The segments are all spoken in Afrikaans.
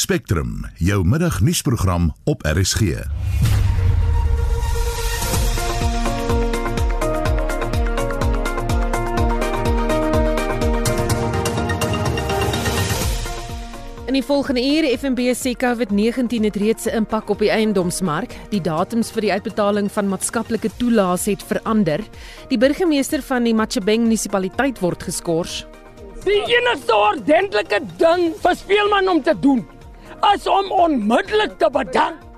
Spectrum, jou middagnuusprogram op RSG. In die volgende ure FNB sê COVID-19 het reeds 'n impak op die eiendomsmark. Die datums vir die uitbetaling van maatskaplike toelaas het verander. Die burgemeester van die Machebeng munisipaliteit word geskort. Die enigste ordentlike ding vir speelman om te doen is om onmiddellik te bedank.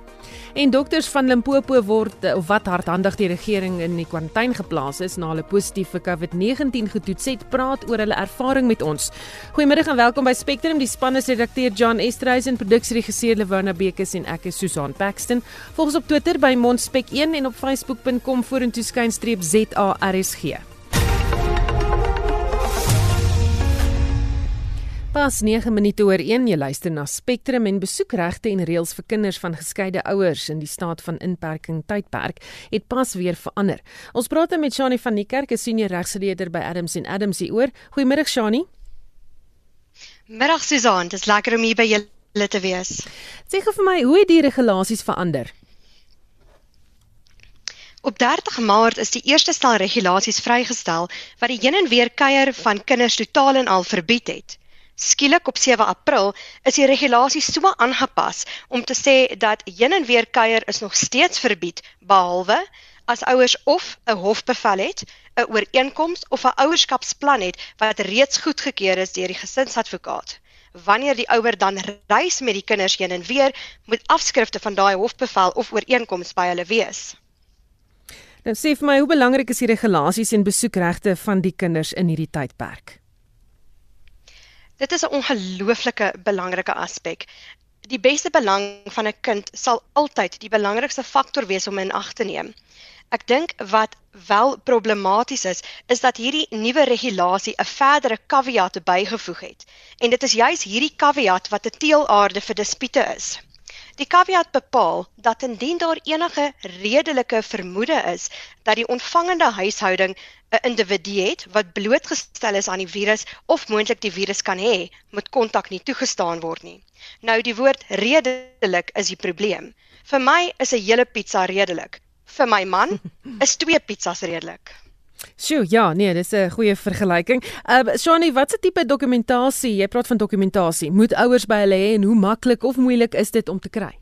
En dokters van Limpopo word of wat hardhandig die regering in die kwarantyne geplaas is na hulle positief vir COVID-19 getoets het, praat oor hulle ervaring met ons. Goeiemiddag en welkom by Spectrum. Die span is redakteur John Estreisen, produksieregisseur Lewana Bekes en ek is Susan Paxton. Volg ons op Twitter by Mondspek1 en op facebook.com vorentoe skynstreep ZARSG. Pas 9 minute oor 1 jy luister na Spectrum en besoekregte en reëls vir kinders van geskeide ouers in die staat van inperking tydperk het pas weer verander. Ons praat met Shani van die Kerk, 'n senior regsgeleerder by Adams en Adams hieroor. Goeiemiddag Shani. Middag Susan, dit is lekker om hier by julle te wees. Sê gou vir my, hoe het die regulasies verander? Op 30 Maart is die eerste stel regulasies vrygestel wat die heen en weer kuier van kinders totaal en al verbied het. Skielik op 7 April is die regulasies so aangepas om te sê dat heen en weer kuier is nog steeds verbied behalwe as ouers of 'n hofbevel het, 'n ooreenkoms of 'n ouerskapsplan het wat reeds goedgekeur is deur die gesinsadvokaat. Wanneer die ouer dan reis met die kinders heen en weer, moet afskrifte van daai hofbevel of ooreenkoms by hulle wees. Nou sê vir my, hoe belangrik is die regulasies en besoekregte van die kinders in hierdie tydperk? Dit is 'n ongelooflike belangrike aspek. Die beste belang van 'n kind sal altyd die belangrikste faktor wees om in ag te neem. Ek dink wat wel problematies is, is dat hierdie nuwe regulasie 'n verdere caveat bygevoeg het. En dit is juis hierdie caveat wat 'n teelaarde vir dispute is. Die caveat bepaal dat indien daar enige redelike vermoede is dat die ontvangende huishouding 'n individu het wat blootgestel is aan die virus of moontlik die virus kan hê, moet kontak nie toegestaan word nie. Nou die woord redelik is die probleem. Vir my is 'n hele pizza redelik. Vir my man is twee pizzas redelik. Sjoe, ja, nee, dis 'n goeie vergelyking. Ehm uh, Shani, watse tipe dokumentasie? Jy praat van dokumentasie. Moet ouers by hulle hê en hoe maklik of moeilik is dit om te kry?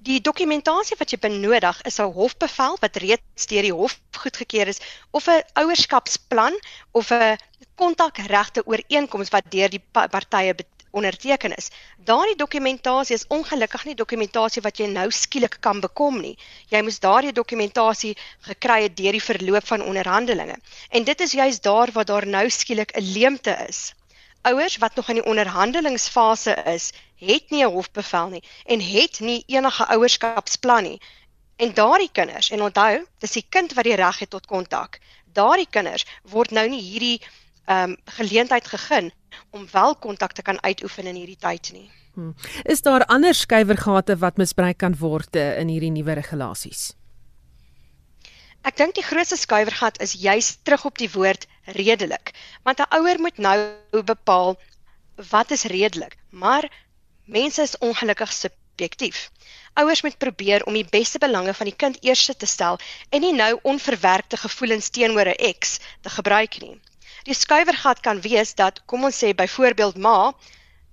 Die dokumentasie wat jy benodig is 'n hofbevel wat reeds deur die hof goedgekeur is of 'n ouerskapsplan of 'n kontakregte ooreenkoms wat deur die partye onderteken is. Daardie dokumentasie is ongelukkig nie dokumentasie wat jy nou skielik kan bekom nie. Jy moes daardie dokumentasie gekry het deur die verloop van onderhandelinge. En dit is juist daar waar daar nou skielik 'n leemte is ouers wat nog in die onderhandelingsfase is, het nie 'n hofbevel nie en het nie enige ouerskapsplan nie. En daardie kinders, en onthou, dis die kind wat die reg het tot kontak. Daardie kinders word nou nie hierdie um, geleentheid gegee om wel kontak te kan uitoefen in hierdie tyd nie. Hmm. Is daar ander skuiwergate wat misbruik kan word uh, in hierdie nuwe regulasies? Ek dink die grootste skuiwergat is juis terug op die woord redelik, want 'n ouer moet nou bepaal wat is redelik, maar mense is ongelukkig subjektief. Ouers moet probeer om die beste belange van die kind eerste te stel en nie nou onverwerkte gevoelens teenoor 'n ex te gebruik nie. Die skuiwergat kan wees dat kom ons sê byvoorbeeld ma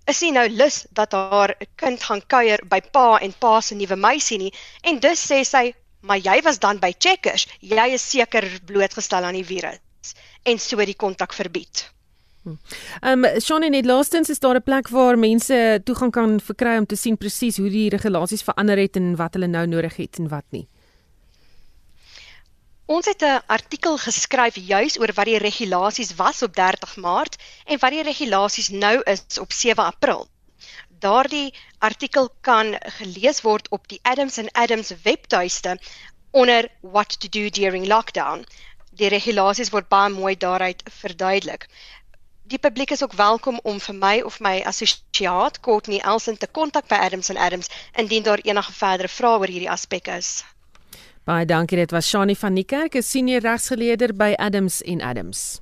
is nie nou lus dat haar kind gaan kuier by pa en pa se nuwe meisie nie en dus sê sy maar jy was dan by Checkers, jy is seker blootgestel aan die virus en so die kontak verbied. Hm. Ehm um, Shaun net laastens is daar 'n plek waar mense toegang kan verkry om te sien presies hoe die regulasies verander het en wat hulle nou nodig het en wat nie. Ons het 'n artikel geskryf juis oor wat die regulasies was op 30 Maart en wat die regulasies nou is op 7 April. Daardie artikel kan gelees word op die Adams and Adams webtuiste onder what to do during lockdown. Die regulasies word baie mooi daaruit verduidelik. Die publiek is ook welkom om vir my of my assosiaat Courtney Elson te kontak by Adams and Adams indien daar enige verdere vrae oor hierdie aspek is. Baie dankie, dit was Shani van die Kerk, 'n senior regsgeleerder by Adams en Adams.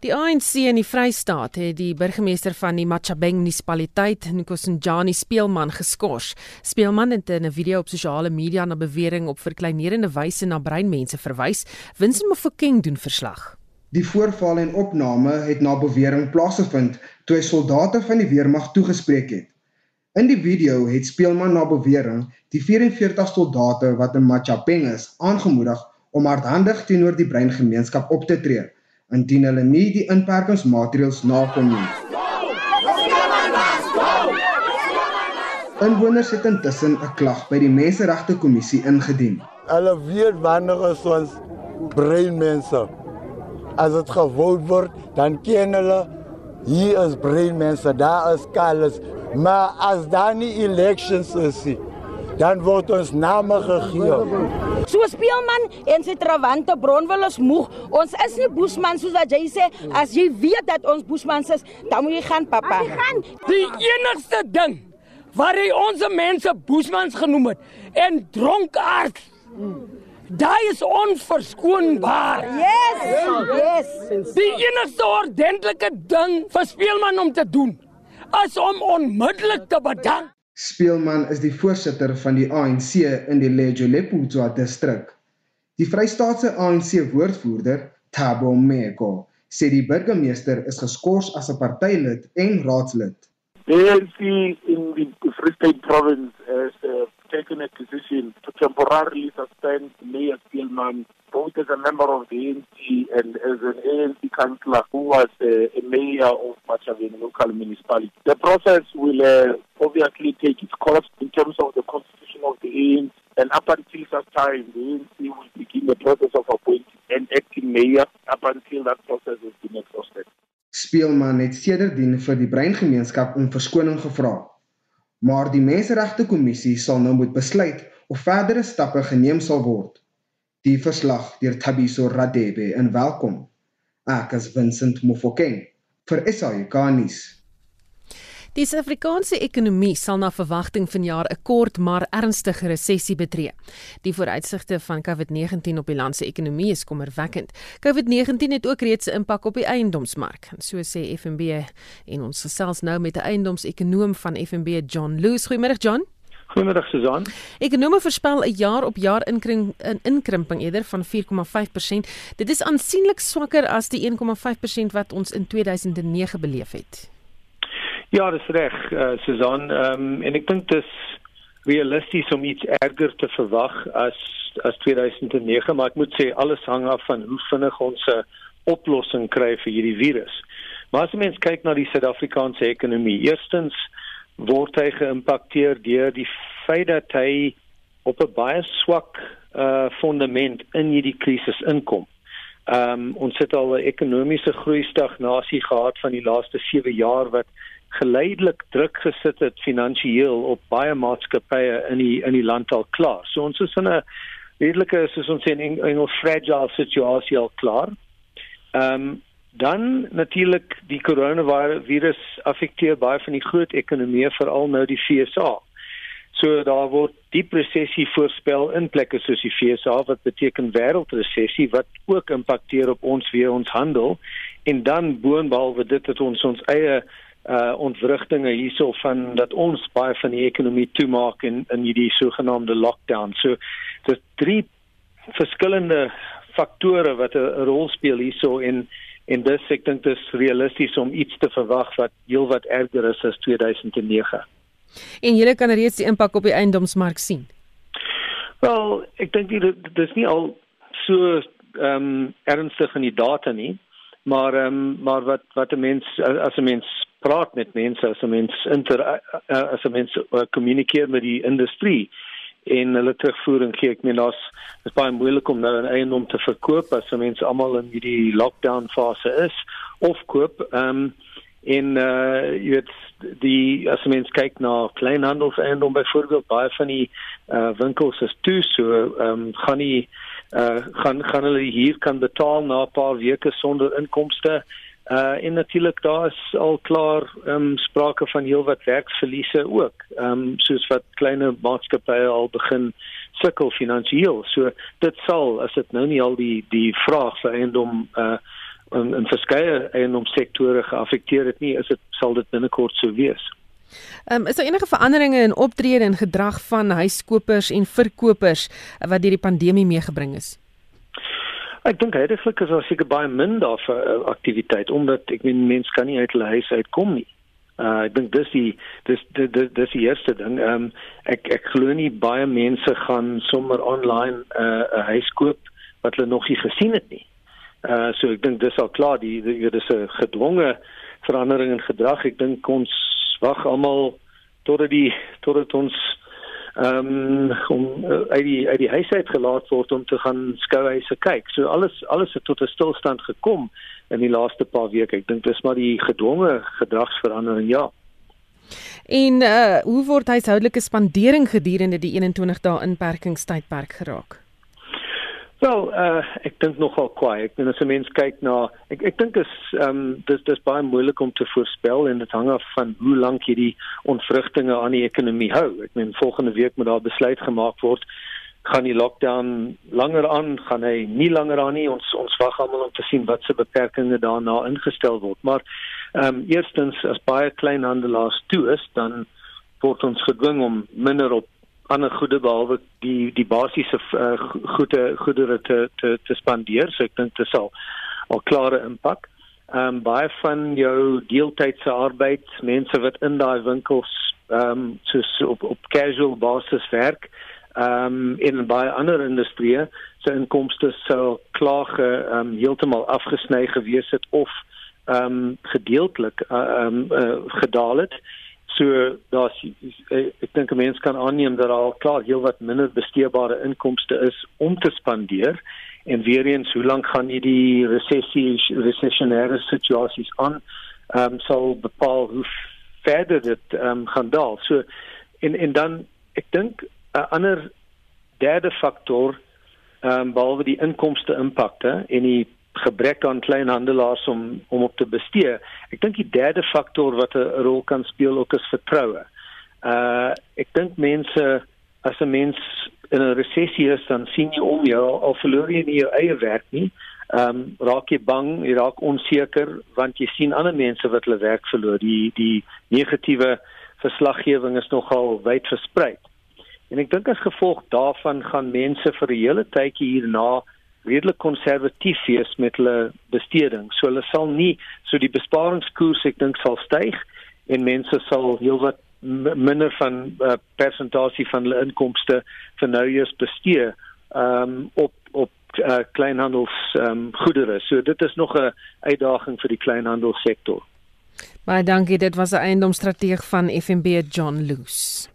Die ANC in die Vrystaat het die burgemeester van die Machabeng munisipaliteit, Nkosindjani Speelman, geskort. Speelman het in 'n video op sosiale media na bewering op verkleinerende wyse na breinmense verwys. Winston Mofokeng doen verslag. Die voorval en opname het na bewering plaasgevind toe hy soldate van die weermag toegespreek het. In die video het Speelman na bewering die 44 soldate wat in Machabeng is, aangemoedig om hardhandig teenoor die breingemeenskap op te tree indien hulle nie die inperkingsmaatreëls nakom nie. Inwoners het intussen 'n klag by die Menseregte Kommissie ingedien. Hulle weet wanneer ons breinmense as dit gewoond word, dan ken hulle hier is breinmense, daar is kalles, maar as daar nie elections is nie, dan word ons name gegee. So speelman en sy trawante bronwil is moeg. Ons is nie boesman soos wat jy sê. As jy weet dat ons boesmans is, dan moet jy gaan, pappa. Jy gaan. Die enigste ding waar hy ons mense boesmans genoem het en dronkaard. Daai is onverskoonbaar. Yes. Yes. Die enigste ordentlike ding vir speelman om te doen is om onmiddellik te bedank. Speelman is die voorsitter van die ANC in die Lejoleputswa distrik. Die Vrystaatse ANC woordvoerder, Thabo Meko, sê die burgemeester is geskort as 'n partylid en raadslid. The ANC in the Free State province has uh, taken a decision to temporarily suspend Mayor Spielman both as a member of the ANC and as an ANC councillor who was uh, a mayor of Machaveni local municipality. The process will uh, obviously take its course in terms of the constitution of the ANC and up until such time the ANC will begin the process of appointing an acting mayor up until that process has been exhausted. Speelman het sedertdien vir die breingemeenskap om verskoning gevra. Maar die Menseregte Kommissie sal nou moet besluit of verdere stappe geneem sal word. Die verslag deur Thabiso Radebe en welkom. Ek is Vincent Mofokeng vir SAK-nuus. Die Suid-Afrikaanse ekonomie sal na verwagting vanjaar 'n kort maar ernstige resessie betree. Die vooruitsigte van COVID-19 op die land se ekonomie is kommerwekkend. COVID-19 het ook reeds 'n impak op die eiendomsmark, so sê FNB en ons gesels nou met 'n eiendomsekonoom van FNB, John Loos. Goeiemôre John. Goeiemôre Susan. Ekonome voorspel 'n jaar op jaar inkring, in inkrimping eerder van 4,5%. Dit is aansienlik swakker as die 1,5% wat ons in 2009 beleef het. Ja, dis reg, uh, Susan. Ehm um, en ek dink dit is realisties om iets erger te verwag as as 2009, maar ek moet sê alles hang af van hoe vinnig ons 'n oplossing kry vir hierdie virus. Maar as mens kyk na die Suid-Afrikaanse ekonomie, eerstens word hy geïmpakteer deur die feit dat hy op 'n baie swak uh fundament in hierdie krisis inkom. Ehm um, ons het al 'n ekonomiese groei stagnasie gehad van die laaste 7 jaar wat geleidelik druk gesit het finansiëel op baie maatskappye in die in die land al klaar. So ons is in 'n redelike soos ons sê in 'n fragile situasie al klaar. Ehm um, dan natuurlik die coronavirus affekteer baie van die groot ekonomieë veral nou die FSA. So daar word diep resessie voorspel in plekke soos die FSA wat beteken wêreldresessie wat ook impakteer op ons weer ons handel en dan boonbehalwe dit het ons ons eie uh ontwrigtinge hierso van dat ons baie van die ekonomie toemaak in in hierdie sogenaamde lockdown. So dis drie verskillende faktore wat 'n rol speel hierso en en dis ek dink dis realisties om iets te verwag wat heelwat erger is as 2009. En jy kan reeds die impak op die eiendomsmark sien. Wel, ek dink dit dis nie al so ehm um, ernstig in die data nie, maar ehm um, maar wat wat 'n mens as 'n mens praat met mense as 'n mens inter as 'n mens kommunikeer met die industrie en hulle terugvoering gee. Ek meen daar's is baie moeilik om nou 'n eiendom te verkoop as mense almal in hierdie lockdown fase is of koop ehm um, in uh jy weet die as mens kyk na kleinhandelseiendom byvoorbeeld baie van die uh winkels is toe so ehm um, gaan nie uh gaan gaan hulle hier kan betaal na 'n paar weke sonder inkomste Uh en natuurlik daar is al klaar ehm um, sprake van heelwat werksverliese ook. Ehm um, soos wat kleiner maatskappye al begin sukkel finansiëel. So dit sal as dit nou nie al die die vraag vir eiendom uh in, in verskeie eiendomssektore geaffekteer het nie, is dit sal dit binnekort so wees. Ehm um, is daar enige veranderinge in optrede en gedrag van huiskopers en verkopers wat deur die pandemie meegebring is? Ek dink heidaglik is daar seker baie min daarvan uh, aktiwiteit omdat ek meen mense kan nie uit hulle huis uitkom nie. Uh ek dink dis die dis dis dis die eerste ding. Ehm um, ek ek glo nie baie mense gaan sommer online 'n uh, huis koop wat hulle nog nie gesien het nie. Uh so ek dink dis al klaar die dit is 'n gedwonge verandering in gedrag. Ek dink ons wag almal totdat die totdat ons ehm um, om uh, uit die uit die huis uit gelaat word om te gaan skouhuise kyk. So alles alles het tot 'n stilstand gekom in die laaste paar weke. Ek dink dis maar die gedwonge gedragsverandering, ja. En uh hoe word huishoudelike spandering gedurende die 21 dae inperkingstydperk geraak? Wel, uh, ek dink nogal kwaai. Ek bedoel as 'n mens kyk na ek ek dink is ehm um, dis dis baie moeilik om te voorspel en dit hang af van hoe lank hierdie ontvrugtinge aan die ekonomie hou. Ek meen volgende week moet daar besluit gemaak word gaan die lockdown langer aan, gaan hy nie langer aan nie. Ons ons wag almal om te sien wat se beperkings daarna ingestel word. Maar ehm um, eerstens as baie kleinhandelaars toe is, dan word ons gedwing om minder op ander goede behalwe die die basiese uh, goede goedere te te te spandeer. So ek dink dit sal al klare impak. Ehm um, baie van jou deeltydse arbeid, mense wat in daai winkels ehm um, soos op op casual basis werk, ehm um, in baie ander industrieë, se inkomste sou klaar ehm um, heeltemal afgesny gewees het of ehm um, gedeeltelik eh, ehm uh, um, uh, gedaal het. So daar's ek dink 'n mens kan aanneem dat al klaar heelwat minder besteedbare inkomste is om te spandeer en weer eens hoe lank gaan hierdie resessie recessionêre situasies aan ehm um, sal bepaal hoe verder dit ehm um, gaan daal. So en en dan ek dink 'n ander derde faktor ehm um, behalwe die inkomste impakte en die gebrek aan kleinhandelaars om om op te bestee. Ek dink die derde faktor wat 'n rol kan speel ook is vertroue. Uh ek dink mense as 'n mens in 'n resessie is dan sien jy om jou al verloor jy nie jou eie werk nie. Ehm um, raak jy bang, jy raak onseker want jy sien ander mense wat hulle werk verloor. Die die negatiewe verslaggewing is nogal wyd versprei. En ek dink as gevolg daarvan gaan mense vir 'n hele tydjie hierna redelik konservatief wees met hulle besteding. So hulle sal nie so die besparingskoers ek dink sal styg en mense sal heelwat minder van uh, persentasie van hulle inkomste vir nou eers bestee um, op op uh, kleinhandels um, goedere. So dit is nog 'n uitdaging vir die kleinhandelssektor. Baie dankie. Dit was 'n eiendomsstrateeg van FNB John Loose.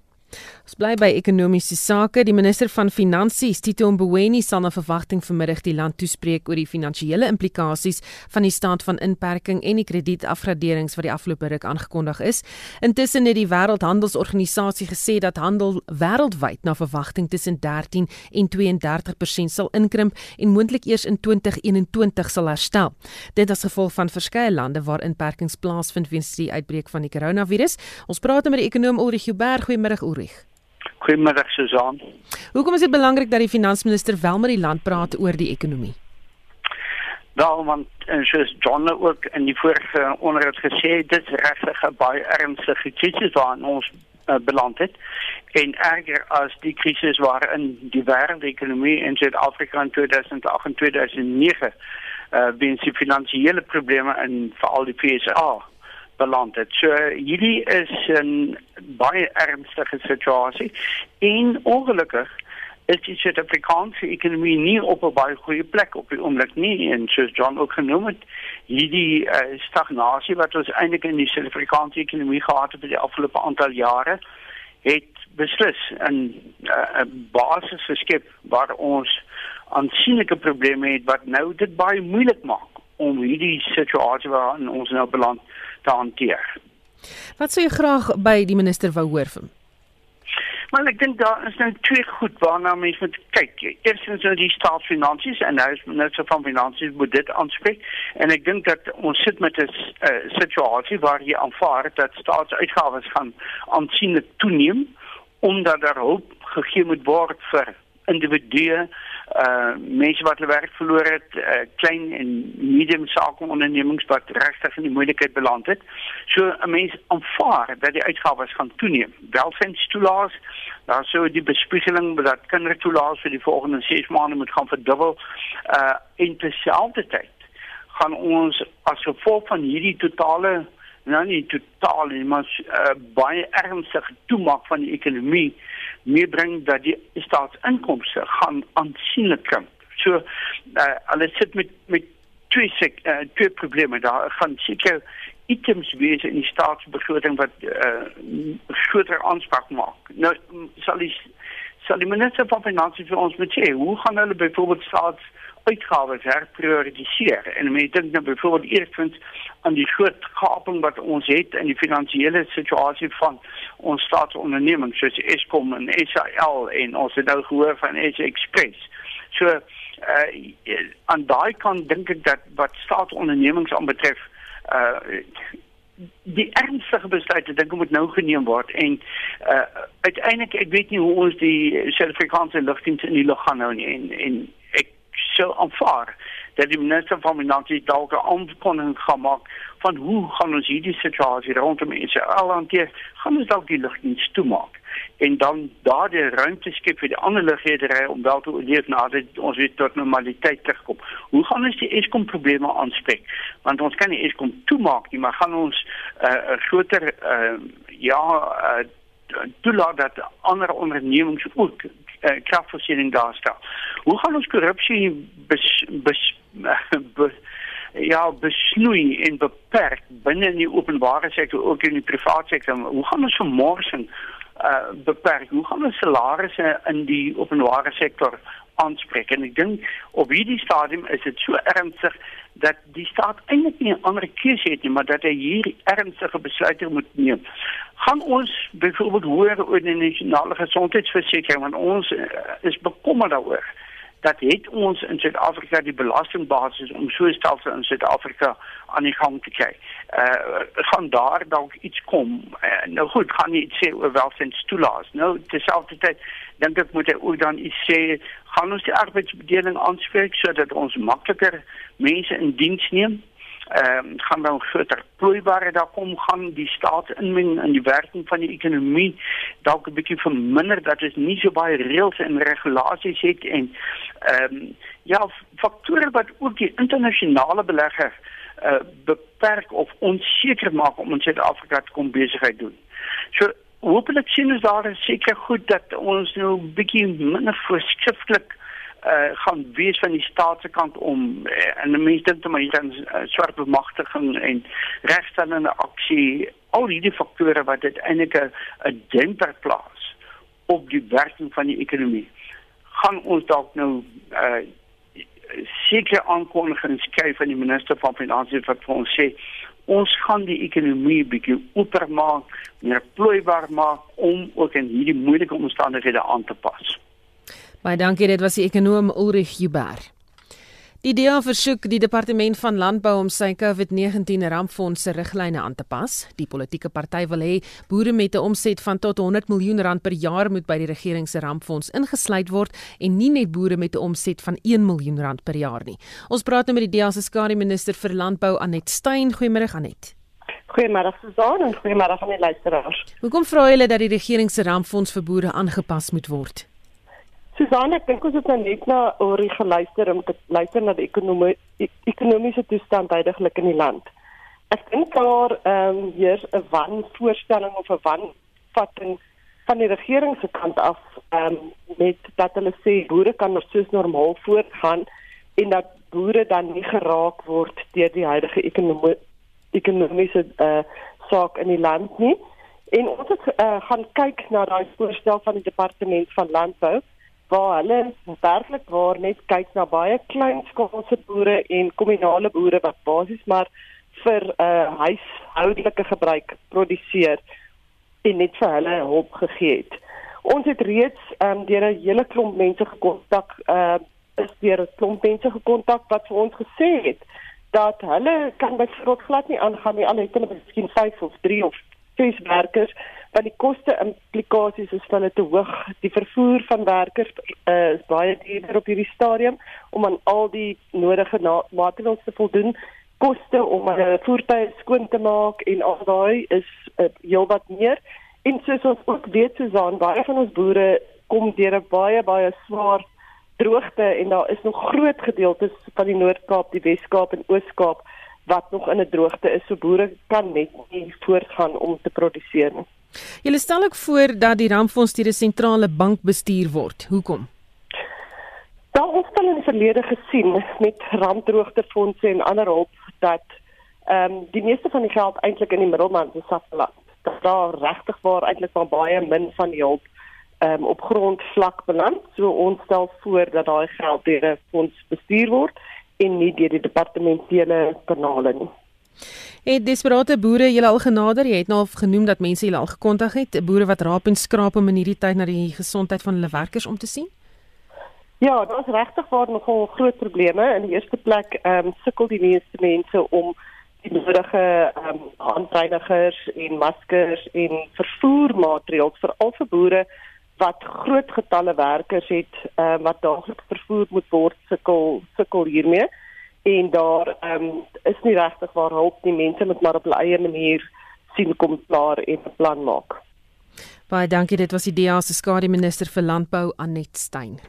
Ons bly by ekonomiese sake. Die minister van Finansies, Tito Mboweni, sal na verwagting vanmiddag die land toespreek oor die finansiële implikasies van die staat van inperking en die kredietafgraderings wat die afgelope ruk aangekondig is. Intussen het die Wêreldhandelsorganisasie gesê dat handel wêreldwyd na verwagting tussen 13 en 32% sal inkrimp en moontlik eers in 2021 sal herstel. Dit as gevolg van verskeie lande waar inperkings plaasvind weens die uitbreek van die koronavirus. Ons praat met die ekonom Ulrich Huber. Goeiemôre Ulrich. Goeiemiddag Susan. Hoekom is dit belangrik dat die finansminister wel met die land praat oor die ekonomie? Wel, want en soos John ook in die vorige onderhoud gesê het, dit is regtig 'n baie ernstige krisis waarin ons uh, beland het. En erger as die krisis waarin die wêreldekonomie in Suid-Afrika in 2008 en 2009 uh, eh, binne die finansiële probleme in veral die FSA beland het. So hierdie is 'n baie ernstige situasie en ongelukkig is die Suid-Afrikaanse ekonomie nie op 'n baie goeie plek op die oomblik nie en soos John ook genoem het, hierdie uh, stagnasie wat ons eintlik in die Suid-Afrikaanse ekonomie gehad het vir die afgelope aantal jare het beslis 'n uh, basis geskep waar ons aansienlike probleme het wat nou dit baie moeilik maak om hierdie situasie waarin ons nou beland te hanteer. Wat sou jy graag by die minister wou hoor van? Maar ek dink daar is nou twee goed waarna mens moet kyk. Eerstens nou die staatsfinansies en nou is minister van finansies moet dit aanspreek en ek dink dat ons sit met 'n uh, situasie waar jy aanvaar dat staatsuitgawes gaan aansienlik toeneem omdat daar hulp gegee moet word vir individue uh mense wat hulle werk verloor het, uh, klein en medium sake ondernemings wat regtig in die moeilikheid beland het. So 'n mens aanvaar dat die uitgawes gaan toeneem. Welstandstoelaas, daar sou die bespiegeling dat kindertoelaas vir die volgende 6 maande moet gaan verdubbel uh in terselfdertyd gaan ons as gevolg van hierdie totale nou nie totaal nie, maar uh, baie ernstige toemaak van die ekonomie meebring dat die staatsinkomste gaan aansienlik krimp. So uh, hulle sit met met twee sek, uh, twee probleme daar van seker items wees in die staatsbegroting wat uh, groter aanspraak maak. Nou sal die sal die minister van finansies vir ons moet sê hoe gaan hulle byvoorbeeld staats uitgawes herprioritiseer en mense dink nou byvoorbeeld eerstens aan die groot gaping wat ons het in die finansiële situasie van ons staatsondernemings soos Eskom en SAL en ons het nou gehoor van SA Express. So uh aan daai kant dink ek dat wat staatsondernemings aanbetref uh die ernstige besluite dink moet nou geneem word en uh uiteindelik ek weet nie hoe ons die Suid-Afrikaanse lugdiens in die lug gaan hou nie en en sou aanvaar dat die minister van finansies dalk 'n aankondiging gaan maak van hoe gaan ons hierdie situasie rondom Israel hanteer, gaan ons dalk die lugdiens toemaak en dan daardie ruimte skep vir die ander lugredery om wel te oorleef nadat ons weer tot normaliteit terugkom. Hoe gaan ons die Eskom probleme aanspreek? Want ons kan nie Eskom toemaak nie, maar gaan ons 'n uh, groter uh, ja uh, toelaat dat ander ondernemings ook uh, kragvoorsiening daar stel. Hoe gaan ons korrupsie bes, bes, bes, ja besnoei en beperk binne in die openbare sektor ook in die private sektor? Hoe gaan ons vermorsing uh, beperk? Hoe gaan ons salarisse in die openbare sektor aanspreek? En ek dink op hierdie stadium is dit so ernstig dat die staat eintlik nie 'n ander keuse het nie, maar dat hy hier ernstige besluite moet neem. Gaan ons byvoorbeeld hoor oor die nasionale gesondheidsversekering want ons uh, is bekommerd daaroor dat het ons in Suid-Afrika die belastingbasis om so stelsel in Suid-Afrika aan die gang te kry. Uh gaan daar dalk iets kom. Uh, nou goed, gaan nie iets sê oor welstandstoelaas. Nou terselfdertyd dink ek moet hy ook dan iets sê gaan ons die arbeidsbedeling aanspreek sodat ons makliker mense in diens neem ehm um, gaan dan groter plooibare daar kom gaan die staat inmeng in die werking van die ekonomie dalk 'n bietjie verminder dat dit nie so baie reëls en regulasies het en ehm um, ja faktore wat ook die internasionale belegger uh, beperk of onseker maak om in Suid-Afrika te kom besigheid doen. So hopelik sien ons daar seker goed dat ons nou bietjie minder voorskrifklik uh, gaan wees van die staat se kant om uh, en mense dink maar hier dan uh, swart bemagtiging en regstellende aksie al hierdie faktore wat dit eintlik 'n demper plaas op die werking van die ekonomie gaan ons dalk nou uh, seker aankondigings kry van die minister van finansies wat vir ons sê ons gaan die ekonomie bietjie oopmaak, meer plooibaar maak om ook in hierdie moeilike omstandighede aan te pas. Baie dankie, dit was die ekonom Ulrich Huber. Die DEA versoek die departement van landbou om sy COVID-19 rampfonds se riglyne aan te pas. Die politieke party wil hê boere met 'n omset van tot 100 miljoen rand per jaar moet by die regering se rampfonds ingesluit word en nie net boere met 'n omset van 1 miljoen rand per jaar nie. Ons praat nou met die DEA se skare minister vir landbou Anet Stein. Goeiemôre Anet. Goeiemôre Susan en goeiemôre aan die luisteraars. Hoekom vra julle dat die regering se rampfonds vir boere aangepas moet word? Susan, ek dink ons het nou net na oor geluister om te luister na die ekonomie ekonomiese toestand heidaglik in die land. Ek dink daar ehm um, hier 'n wanvoorstelling of 'n wanvatting van die regering se kant af ehm um, met dat hulle sê boere kan nog soos normaal voortgaan en dat boere dan nie geraak word deur die huidige ekonomie ekonomiese eh uh, saak in die land nie. En ons het uh, gaan kyk na daai voorstel van die departement van landbou waar hulle werklik waar net kyk na baie klein skaalse boere en kommunale boere wat basies maar vir 'n uh, huishoudelike gebruik produseer en net vir hulle hulp gegee het. Ons het reeds um, deur 'n hele klomp mense gekontak, uh is deur 'n klomp mense gekontak wat vir ons gesê het dat hulle kan byvoorbeeld glad nie aangaan nie al het hulle miskien 5 of 3 of 6 werkers want die koste implikasies is van dit te hoog. Die vervoer van werkers uh, is baie duurder op hierdie stadium om aan al die nodige maatreëls te voldoen. Koste om 'n uh, voertuig skoon te maak en al daai is uh, heelwat meer. En soos ons ook weet, Susan, baie van ons boere kom deur 'n baie baie swaar droogte en daar is nog groot gedeeltes van die Noord-Kaap, die Wes-Kaap en Oos-Kaap wat nog in 'n droogte is. So boere kan net nie voortgaan om te produseer nie. Julle stel ook voor dat die rampfonds deur 'n sentrale bank bestuur word. Hoekom? Daar ons het in die verlede gesien met rampdroogtefondse en ander hulp dat ehm um, die meeste van die geld eintlik in die middelman se sak beland. Dat daar regtig waar eintlik maar baie min van die hulp ehm um, op grondvlak beland. So ons stel voor dat daai geld deur 'n fonds bestuur word en nie deur die departementele kanale nie. Het desperate boere julle al genader? Jy het nou genoem dat mense julle al gekontak het, boere wat raap en skraap om in hierdie tyd na die gesondheid van hulle werkers om te sien? Ja, daar is regtig waar nogal groot probleme. In die eerste plek ehm um, sukkel die meeste mense om die nodige ehm um, handreinigers en maskers en vervoermateriaal vir al vir boere wat groot getalle werkers het uh, wat daagliks vervoer moet word sukkel sukkel hiermee en daar um, is nie regtig waar hulp nie mense moet maar op hulle eie manier sien kom klaar en 'n plan maak. Baie dankie dit was die DEA se skadu minister vir landbou Anet Stein.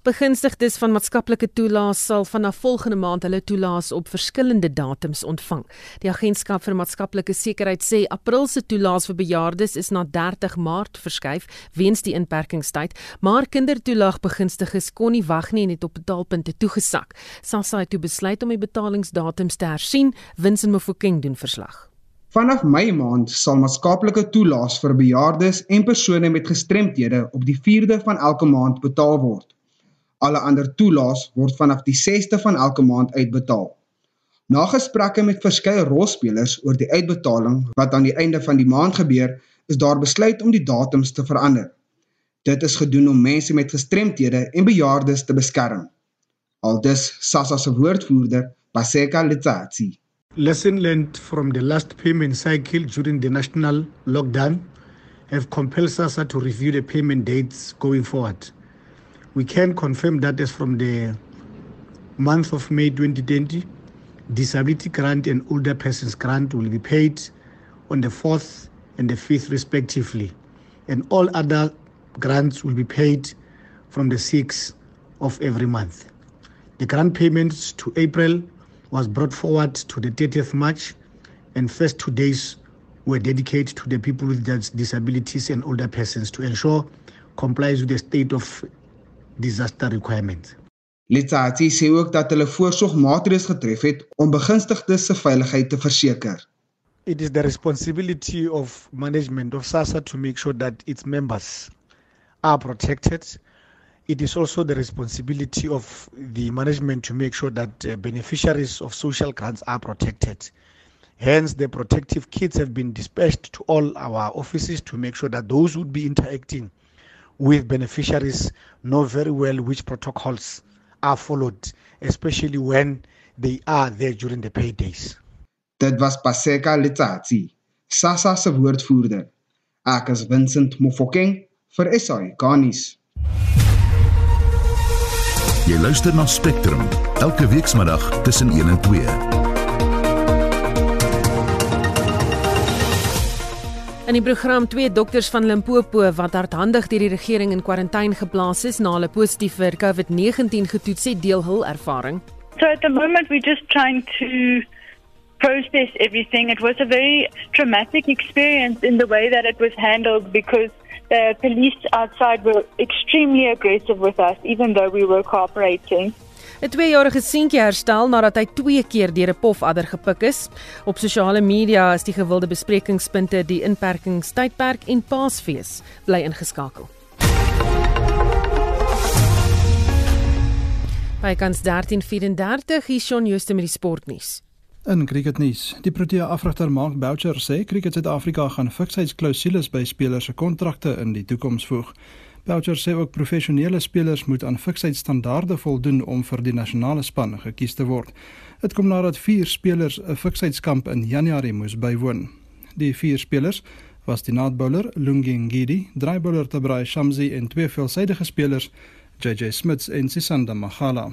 Begunstigdes van maatskaplike toelaas sal vanaf volgende maand hulle toelaas op verskillende datums ontvang. Die agentskap vir maatskaplike sekuriteit sê April se toelaas vir bejaardes is na 30 Maart verskuif weens die inperkingstyd, maar kindertoelaag begunstigdes kon nie wag nie en het op betaalpunte toegesak. SASSA het toe besluit om die betalingsdatums te hersien. Winsin Mofokeng doen verslag. Vanaf Mei maand sal maatskaplike toelaas vir bejaardes en persone met gestremthede op die 4de van elke maand betaal word. Alle ander toelaas word vanaf die 6ste van elke maand uitbetaal. Na gesprekke met verskeie rolspelers oor die uitbetaling wat aan die einde van die maand gebeur, is daar besluit om die datums te verander. Dit is gedoen om mense met gestremthede en bejaardes te beskerm. Aldus SASSA se woordvoerder, Paseka Letsatsi. Lesson learned from the last payment cycle during the national lockdown have compelled SASSA to review the payment dates going forward. We can confirm that as from the month of May 2020, disability grant and older persons grant will be paid on the 4th and the 5th respectively. And all other grants will be paid from the 6th of every month. The grant payments to April was brought forward to the 30th March and first two days were dedicated to the people with disabilities and older persons to ensure compliance with the state of disaster requirements. Letsatsi sê ook dat hulle voorsorgmaatreëls getref het om begunstigdes se veiligheid te verseker. It is the responsibility of management of SASSA to make sure that its members are protected. It is also the responsibility of the management to make sure that uh, beneficiaries of social grants are protected. Hence, the protective kits have been dispatched to all our offices to make sure that those would be interacting with beneficiaries know very well which protocols are followed, especially when they are there during the paydays. Dit was Paseka Letsatsi, SASSA se woordvoerder. Ek is Vincent Mofokeng vir SA Garnis. Jy luister na Spectrum elke weekmiddag tussen 1 en 2. In die program twee dokters van Limpopo wat hardhandig deur die regering in kwarantyne geplaas is na hulle positief vir COVID-19 getoets het, deel hul ervaring. So at the moment we're just trying to process everything. It was a very traumatic experience in the way that it was handled because the police outside were extremely aggressive with us even though we were cooperating. 'n Tweejarige seentjie herstel nadat hy twee keer deur 'n pofadder gepik is. Op sosiale media is die gewilde besprekingspunte die inperkingstydperk en Paasfees bly ingeskakel. By kans 1334 hier Shaun Jooste met die sportnuus. In cricketnuus, die Protea afrigter Mark Boucher sê cricket Suid-Afrika gaan fiksheidsklausules by spelers se kontrakte in die toekoms voeg. Boucher sê ook professionele spelers moet aan fiksheidsstandaarde voldoen om vir die nasionale span gekies te word. Dit kom nadat vier spelers 'n fiksheidskamp in Januarie moes bywoon. Die vier spelers was die naadbouler Lungi Ngidi, draaibouler Tabrai Shamsi en twee veelsidige spelers JJ Smits en Sisanda Magala.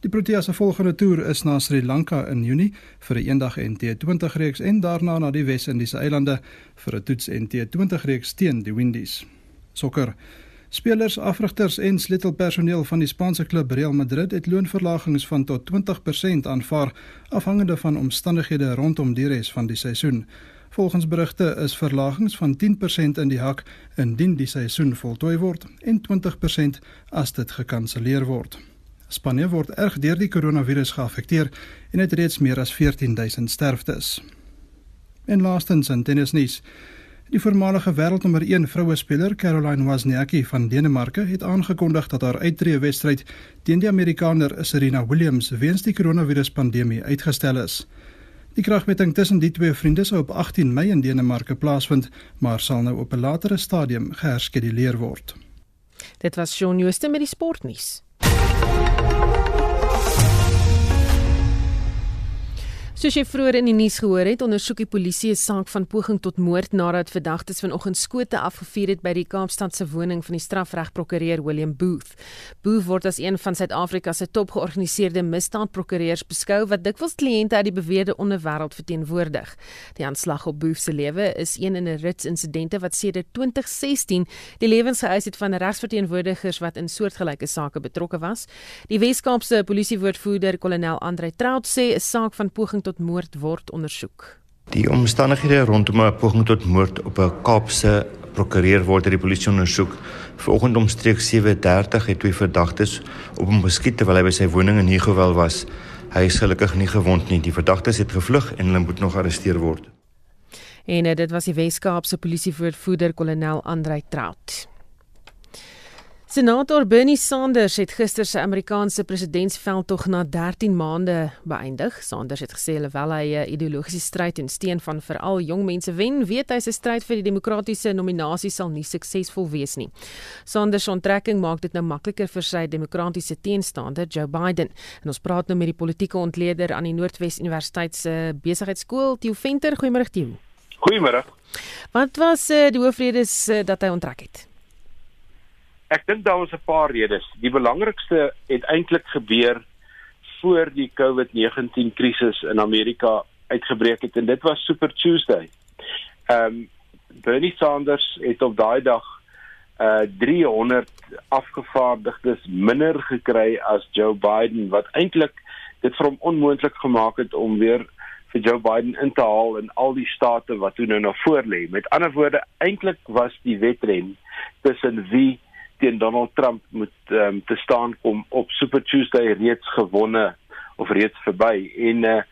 Die Proteas se volgende toer is na Sri Lanka in Junie vir 'n eendag en T20 reeks en daarna na die Wes-Indiese eilande vir 'n toets en T20 reeks teen die Windies. Sokker Spelers, afrigters en sleutelpersoneel van die Spaanse klub Real Madrid het loonverlagings van tot 20% aanvaar afhangende van omstandighede rondom die res van die seisoen. Volgens berigte is verlagings van 10% in die hak indien die seisoen voltooi word en 20% as dit gekanselleer word. Spanje word erg deur die koronavirus geaffekteer en het reeds meer as 14000 sterftes. En laastens in tennisnuus. Die voormalige wêreldnommer 1 vroue speler Caroline Wozniacki van Denemarke het aangekondig dat haar uittreë wedstryd teen die Amerikaner Serena Williams weens die koronaviruspandemie uitgestel is. Die kragmeting tussen die twee vriende sou op 18 Mei in Denemarke plaasvind, maar sal nou op 'n latere stadium geherskeduleer word. Dit was Shaun Jooste met die sportnuus. Soos jy vroeër in die nuus gehoor het, ondersoek die polisie 'n saak van poging tot moord nadat verdagtes vanoggend skote afgevuur het by die Kaapstad se woning van die strafregprokureur William Booth. Booth word as een van Suid-Afrika se topgeorganiseerde misdaadprokureurs beskou wat dikwels kliënte uit die beweerde onderwêreld verteenwoordig. Die aanslag op Booth se lewe is een in 'n rits insidente wat sedert 2016 die lewens geëis het van regsverteenwoordigers wat in soortgelyke sake betrokke was. Die Wes-Kaapse polisiewoordvoerder kolonel Andre Trout sê 'n saak van poging tot moord word ondersoek. Die omstandighede rondom 'n poging tot moord op 'n Kaapse prokureur word deur die polisie ondersoek. Vanoggend omstreeks 7:30 het twee verdagtes op hom geskiet terwyl hy by sy woning in Higowel was. Hy is gelukkig nie gewond nie. Die verdagtes het gevlug en hulle moet nog gearresteer word. En eh, dit was die Wes-Kaapse polisievoorvoerder kolonel Andrei Trout. Senator Bernie Sanders het gister sy Amerikaanse presidentsveldtog na 13 maande beëindig. Sanders het gesê alhoewel hy 'n ideologiese stryd en steen van veral jong mense wen, weet hy sy stryd vir die demokratiese nominasie sal nie suksesvol wees nie. Sanders se onttrekking maak dit nou makliker vir sy demokratiese teenstander Joe Biden. En ons praat nou met die politieke ontleder aan die Noordwes Universiteit se besigheidskool, Theo Venter. Goeiemôre Theo. Goeiemôre. Wat was uh, die hoofredes uh, dat hy onttrek het? Ek dink daar was 'n paar redes. Die belangrikste het eintlik gebeur voor die COVID-19 krisis in Amerika uitgebreek het en dit was Super Tuesday. Ehm um, Bernie Sanders het op daai dag uh 300 afgevaardigdes minder gekry as Joe Biden wat eintlik dit vir hom onmoontlik gemaak het om weer vir Joe Biden in te haal in al die state wat toe nou na voor lê. Met ander woorde, eintlik was die wedren tussen wie teen Donald Trump moet um, te staan kom op Super Tuesday reeds gewonne of reeds verby. En uh,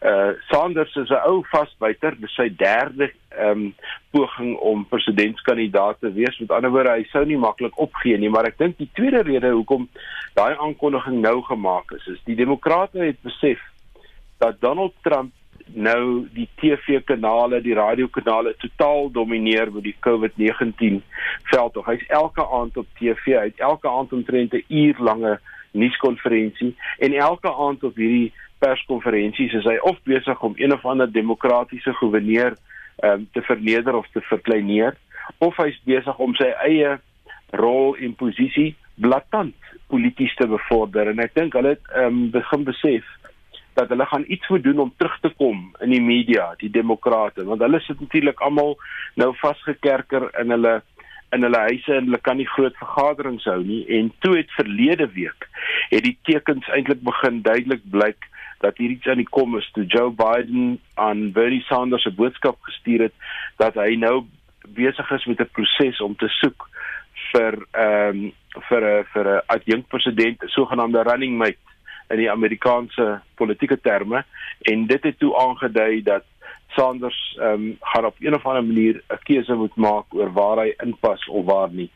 uh Sanders is 'n ou vasbyter dis sy derde um poging om presidentskandidaat te wees. Met ander woorde hy sou nie maklik opgee nie maar ek dink die tweede rede hoekom daai aankondiging nou gemaak is is die demokrate het besef dat Donald Trump nou die TV-kanale, die radiokanale totaal domineer met die COVID-19 veld. Hy's elke aand op TV, hy het elke aand omtrent 'n uur lange nuuskonferensie en elke aand op hierdie perskonferensies is hy of besig om een of ander demokratiese goewerneur um, te verneder of te verkleineer of hy's besig om sy eie rol en posisie blaatant polities te bevorder en ek dink hulle het um, begin besef dat hulle gaan iets moet doen om terug te kom in die media, die demokrate, want hulle sit natuurlik almal nou vasgekerker in hulle in hulle huise en hulle kan nie groot vergaderings hou nie. En toe het verlede week het die tekens eintlik begin duidelik blyk dat hier iets aan die kom is. Toe Joe Biden aan Bernie Sanders 'n boodskap gestuur het dat hy nou besig is met 'n proses om te soek vir ehm um, vir 'n vir 'n adjunkt president, 'n sogenaamde running mate in die Amerikaanse politieke terme en dit het toe aangedui dat Sanders ehm um, gaan op een of ander manier 'n keuse moet maak oor waar hy inpas of waar nie.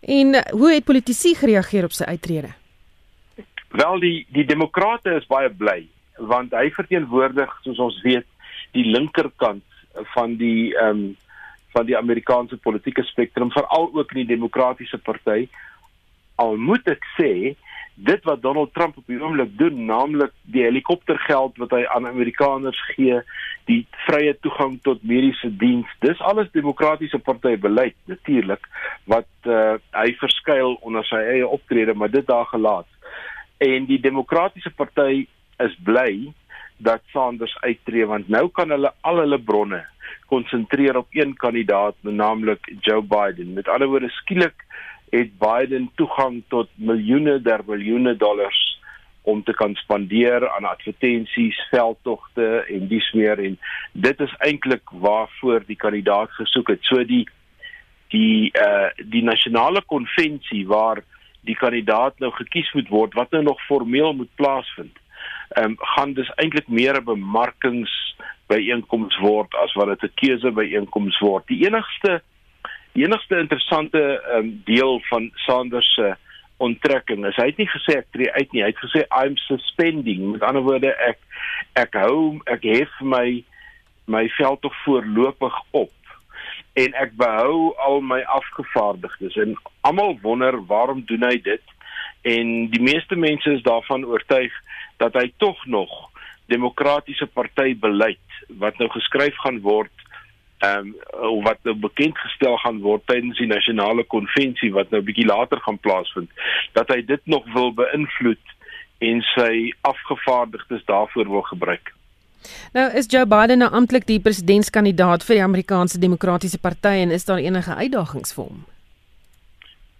En uh, hoe het politici gereageer op sy uittrede? Wel die die demokrate is baie bly want hy verteenwoordig soos ons weet die linkerkant van die ehm um, van die Amerikaanse politieke spektrum veral ook in die demokratiese party al moet ek sê dit wat Donald Trump op die oomblik doen, naamlik die helikoptergeld wat hy aan Amerikaners gee, die vrye toegang tot mediese diens, dis alles demokratiese party beleid natuurlik wat uh, hy verskuil onder sy eie optrede, maar dit daar gelaat. En die demokratiese party is bly dat Sanders uittreë want nou kan hulle al hulle bronne konsentreer op een kandidaat, naamlik Joe Biden. Met ander woorde, skielik het Biden toegang tot miljoene der miljoene dollars om te kan spandeer aan advertensies, veldtogte en dies meer en dit is eintlik waarvoor die kandidaat gesoek het. So die die uh die nasionale konvensie waar die kandidaat nou gekies moet word wat nou nog formeel moet plaasvind ehm um, gaan dis eintlik meer 'n bemarkings byeenkoms word as wat dit 'n keuse byeenkoms word. Die enigste die enigste interessante um, deel van Sanders se onttrekking is hy het nie gesê ek tree uit nie, hy het gesê I'm suspending. Met ander woorde ek ek hou ek hef my my veld tog voorlopig op en ek behou al my afgevaardigdes en almal wonder waarom doen hy dit en die meeste mense is daarvan oortuig dat hy tog nog demokratiese party beleid wat nou geskryf gaan word ehm um, wat nou bekend gestel gaan word tydens die nasionale konvensie wat nou bietjie later gaan plaasvind dat hy dit nog wil beïnvloed en sy afgevaardigdes daarvoor wil gebruik. Nou is Joe Biden nou amptelik die presidentskandidaat vir die Amerikaanse Demokratiese Party en is daar enige uitdagings vir hom?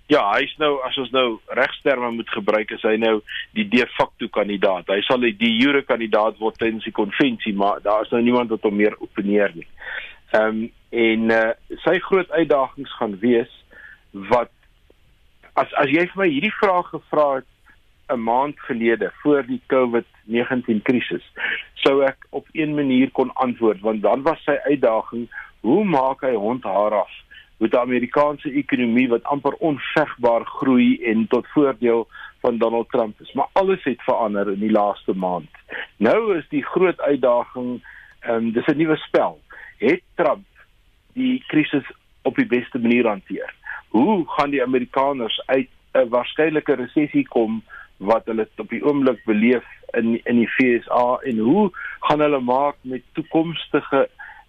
Ja, hy's nou as ons nou regsterme moet gebruik, is hy nou die de facto kandidaat. Hy sal die jure kandidaat word tydens die konvensie, maar daar is nou niemand wat hom meer opponeer nie. Ehm um, en uh, sy groot uitdagings gaan wees wat as as jy vir my hierdie vraag gevra het 'n maand gelede voor die COVID-19 krisis, sou ek op een manier kon antwoord want dan was sy uitdaging, hoe maak hy hond haar af? met die Amerikaanse ekonomie wat amper onvegbaar groei en tot voordeel van Donald Trump is. Maar alles het verander in die laaste maand. Nou is die groot uitdaging, um, dis 'n nuwe spel. Het Trump die krisis op die beste manier hanteer? Hoe gaan die Amerikaners uit 'n waarskynlike resessie kom wat hulle op die oomblik beleef in in die FSA en hoe gaan hulle maak met toekomstige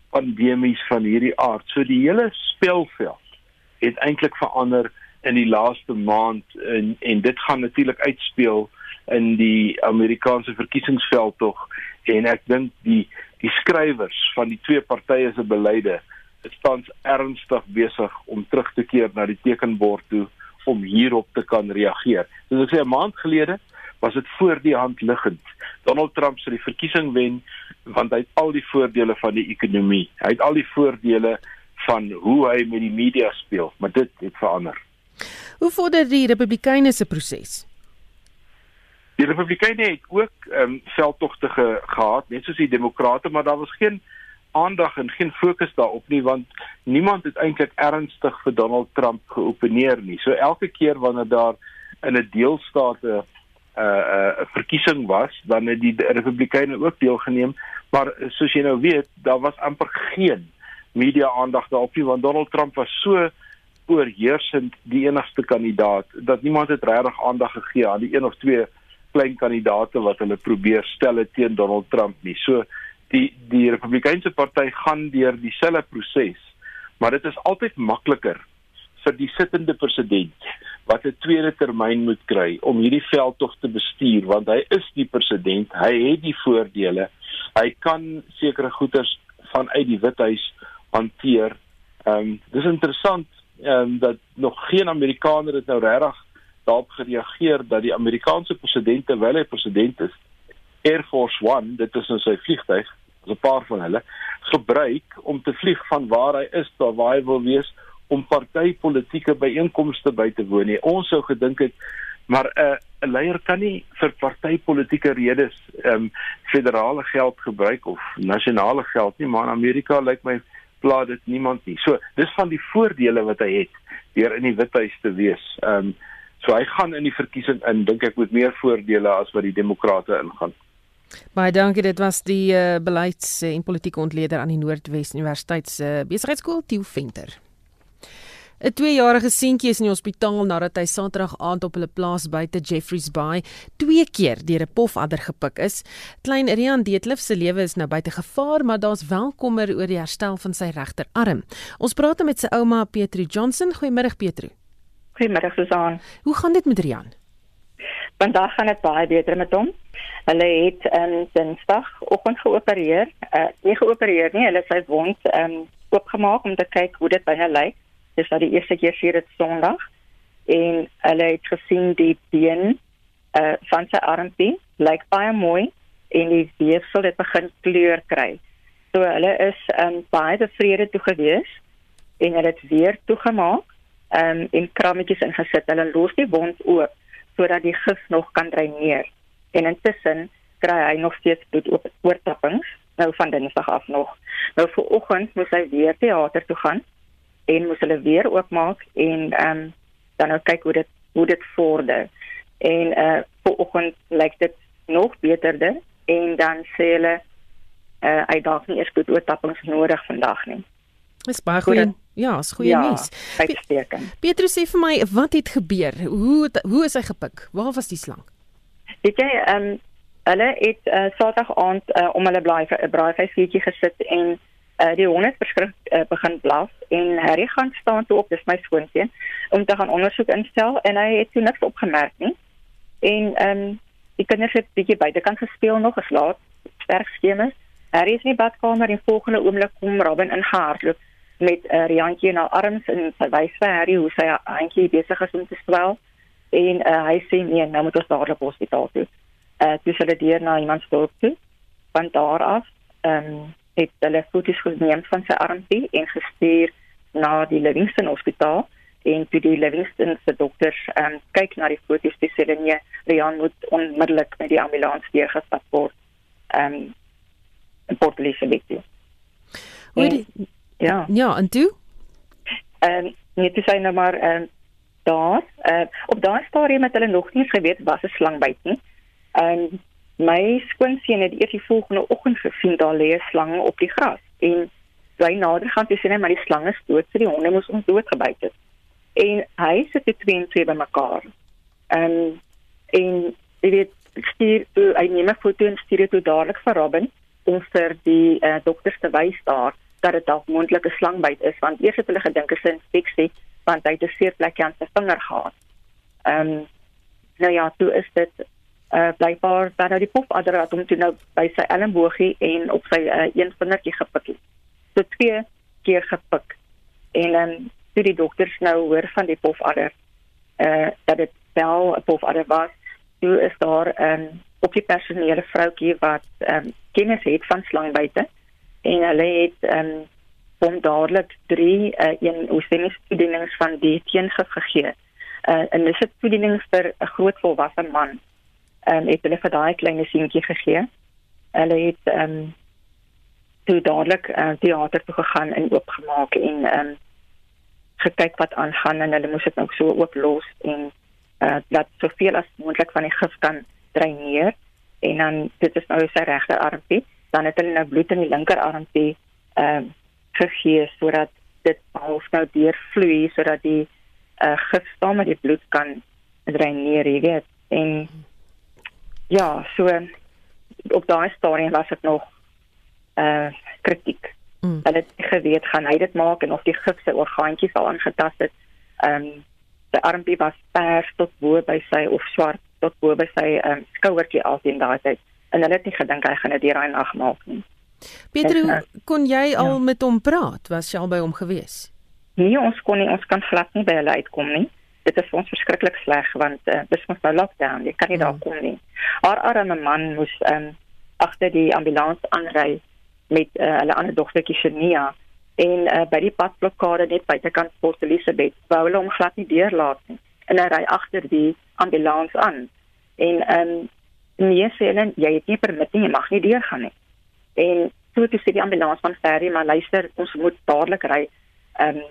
pandemies van hierdie aard. So die hele speelveld het eintlik verander in die laaste maand en en dit gaan natuurlik uitspeel in die Amerikaanse verkiesingsveld tog en ek dink die die skrywers van die twee partye se beleide is tans ernstig besig om terug te keer na die tekenbord toe om hierop te kan reageer. Soos ek sê 'n maand gelede was dit voor die hand liggend. Donald Trump sou die verkiesing wen want hy het al die voordele van die ekonomie. Hy het al die voordele van hoe hy met die media speel, maar dit het verander. Hoe vorder die Republikeine se proses? Die Republikeine het ook ehm um, veldtogte ge, gehad, net soos die Demokrate, maar daar was geen aandag en geen fokus daarop nie want niemand het eintlik ernstig vir Donald Trump geopeneer nie. So elke keer wanneer daar in 'n deelstaat 'n uh, uh, verkiesing was, dan het die Republikeine ook deelgeneem, maar soos jy nou weet, daar was amper geen media aandag daarop nie want Donald Trump was so oorheersend die enigste kandidaat dat niemand het regtig aandag gegee aan die een of twee klein kandidaate wat hulle probeer stel teen Donald Trump nie. So die die Republikeinse party gaan deur dieselfde proses, maar dit is altyd makliker vir die sittende president wat 'n tweede termyn moet kry om hierdie veld tog te bestuur want hy is die president, hy het die voordele. Hy kan sekere goederes vanuit die Withuis hanteer. Ehm um, dis interessant ehm um, dat nog geen Amerikaner het nou regtig daarop gereageer dat die Amerikaanse president terwyl hy president is Air Force 1, dit is in sy vliegtyg, as 'n paar van hulle gebruik om te vlieg van waar hy is tot waar hy wil wees om partytetiese byeenkomste by te woon nie. Ons sou gedink het maar 'n uh, leier kan nie vir partytetiese redes ehm um, federale geld gebruik of nasionale geld nie, maar in Amerika lyk my pla dit niemand nie. So, dis van die voordele wat hy het deur in die Withuis te wees. Ehm um, so hy gaan in die verkiesing in dink ek met meer voordele as wat die demokrate ingaan. Baie dankie, dit was die uh, beleids- en politieke ontleder aan die Noordwes Universiteit se uh, besigheidskool Tieu Venter. 'n 2-jarige seentjie is in die hospitaal nadat hy Saterdag aand op hulle plaas buite Jeffreys Bay twee keer deur 'n pofadder gepik is. Klein Rian Deetlef se lewe is nou buite gevaar, maar daar's wel kommer oor die herstel van sy regterarm. Ons praat met sy ouma Petru Johnson. Goeiemôre Petru. Goeiemôre Susan. Hoe gaan dit met Rian? Vandag gaan dit baie beter met hom. Hulle het in um, Dinsdag oggend geopereer. Uh, nie geopereer nie, hulle het sy wond um, oopgemaak om te kyk hoe dit by hom lyk dis nou die eerste keer dit Sondag en hulle het gesien die been uh van sy armpie lyk baie mooi en die weefsel het begin kleur kry. So hulle is um baie tevrede toe gewees en hulle het weer toegemaak um en krammetjies ingesit. Hulle los die wond oop sodat die gif nog kan dreineer. En intussen kry hy nog steeds bloedoortappings nou van Dinsdag af nog. Nou vir oggend moet hy weer teater toe gaan en moes hulle weer oopmaak en um, dan nou kyk hoe dit hoe dit vorder. En uh vanoggend lyk dit nog beterder en dan sê hulle uh hy dalk nie eers goed oortappings nodig vandag nie. Dis baie goeie. Ja, is goeie ja, nuus. Uitstekend. Petrus sê vir my wat het gebeur? Hoe het, hoe is hy gepik? Waar was die slang? Weet jy ehm um, hulle het uh, Saterdag aand uh, om hulle blaai 'n braaivleisjie gesit en uh, die hond het verskrik uh, begin blaf en Harry gaan staan toe op dis my skoonseun om te gaan ondersoek instel en hy het toe niks opgemerk nie en ehm um, die kinders het bietjie buitekant gespeel nog geslaap sterk skeme Harry is in die badkamer en volgende oomblik kom Robin ingehardloop met 'n uh, riantjie na arms en sy wys vir Harry hoe sy eintlik besig is om te swel en uh, hy sê nee nou moet ons dadelik hospitaal toe uh, toe hulle deur na iemand stop toe van daar af ehm um, het hulle foto's geneem van sy armpie en gestuur na die Livingston Hospitaal en toe die Livingston se dokters um, kyk na die foto's dis hulle nee Rian moet onmiddellik met die ambulans weer gestap word. Ehm um, in Port Elizabeth. En, ja. Ja, en toe? Ehm um, net te sê nou maar ehm um, daar uh, op daai stadium het hulle nog nie geweet was 'n slang byt nie. Ehm um, my skoonseun het eers die volgende oggend gesien daar lê 'n slang op die gras en hy nader gaan toe sien hy maar die slang is dood, so die honde moes hom doodgebyt het. En hy sit die twee en twee bymekaar. En en jy weet stuur toe hy neem 'n foto en stuur dit toe dadelik vir Robin om vir die uh, dokters te wys daar dat dit dalk moontlik 'n slangbyt is want eers het hulle gedink dit is 'n infeksie want hy het 'n seerplek aan sy vinger gehad. Ehm um, nou ja, toe is dit uh blykbaar dat hy die pofadder het om toe nou by sy elmboogie en op sy uh, een vingertjie gepik het. So twee keer gepik. En dan um, toe die dokters nou hoor van die pofadder uh dat dit wel 'n pofadder was, toe is daar 'n um, op die personele vroutjie wat um kennis het van slangbyte en hulle het um hom dadelik 3 uh, een oesemiese toedienings van die teengif gegee. Uh en dis 'n toediening vir 'n groot volwasse man ehm um, het hulle vir daai klein seentjie gegee. Hulle het ehm um, toe dadelik uh, teater toe gegaan en oopgemaak en ehm um, gekyk wat aangaan en hulle moes dit nou so oop los en uh dat soveel as moontlik van die gif kan dreineer en dan dit is nou sy regter armpie dan het hulle nou bloed in die linker armpie ehm uh, gegee sodat dit half nou deurvloei sodat die uh gif saam met die bloed kan dreineer jy weet en ja, so op daai stadium was dit nog uh kritiek. Mm. Hulle het geweet gaan hy dit maak en of die gif se orgaantjies al aangetast het. Ehm um, sy armpie was pers tot bo by sy of swart tot bo by sy um, skouertjie af in daai tyd. En hulle het nie gedink hy gaan dit deur daai nag maak nie. Pieter, uh, kon jy al ja. met hom praat? Was jy al by hom gewees? Nee, ons kon nie, ons kan glad nie by hulle uitkom nie dit is vir ons verskriklik sleg want uh, dis mos nou lockdown jy kan nie daar mm. kom nie haar arme man moes um, agter die ambulans aanry met uh, hulle ander dogtertjie Shania en uh, by die padblokkade net buitekant Port Elizabeth wou hulle hom glad nie deurlaat nie en hy ry agter die ambulans aan en um, nee sê hulle jy het nie permit nie jy mag nie deurgaan nie en toe toe sê die ambulans van Ferry maar luister ons moet dadelik ry um,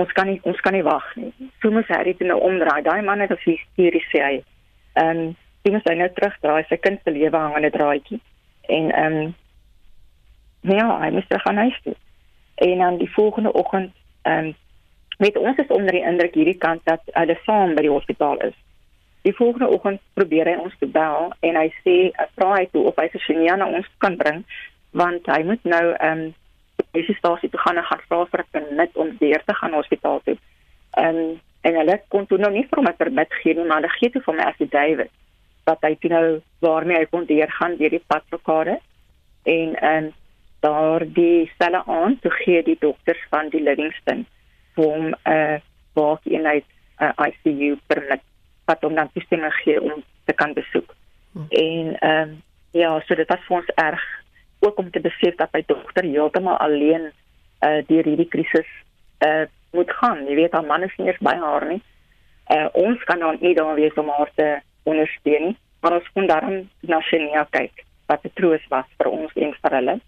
ons kan nie ons kan nie wag nie. So moet hy dit nou omdraai. Daai man het as hysteries sê hy. Ehm um, hy moet nou terugdraai sy kind se lewe hang aan 'n draadjie. En ehm um, ja, hy moet terug gaan huis toe. En dan die volgende oggend ehm um, Met ons is onder die indruk hierdie kant dat hulle saam by die hospitaal is. Die volgende oggend probeer hy ons bel en hy sê vra hy toe of hy vir Shania na ons kan bring want hy moet nou ehm um, die stasie toe gaan en gaan vra vir 'n permit om weer te gaan hospitaal toe. Ehm um, en hulle kon toe nou nie vir hom 'n permit gee nie, maar hulle gee toe vir my affidavit wat hy toe nou waarmee hy kon deurgaan deur die padblokkade en ehm um, daardie selle aan toe gee die dokters van die Livingston vir hom 'n uh, waakeenheid 'n uh, ICU permit wat hom dan toestemming gee om te kan besoek. Hmm. En ehm um, ja, so dit was vir ons erg ook om te besef dat my dogter heeltemal alleen uh deur hierdie krisis uh moet gaan. Jy weet haar man is nie eens by haar nie. Uh ons kan dan nie daar wees om haar te ondersteun nie, maar ons kon daarom na Shania kyk wat 'n troos was vir ons en vir hulle.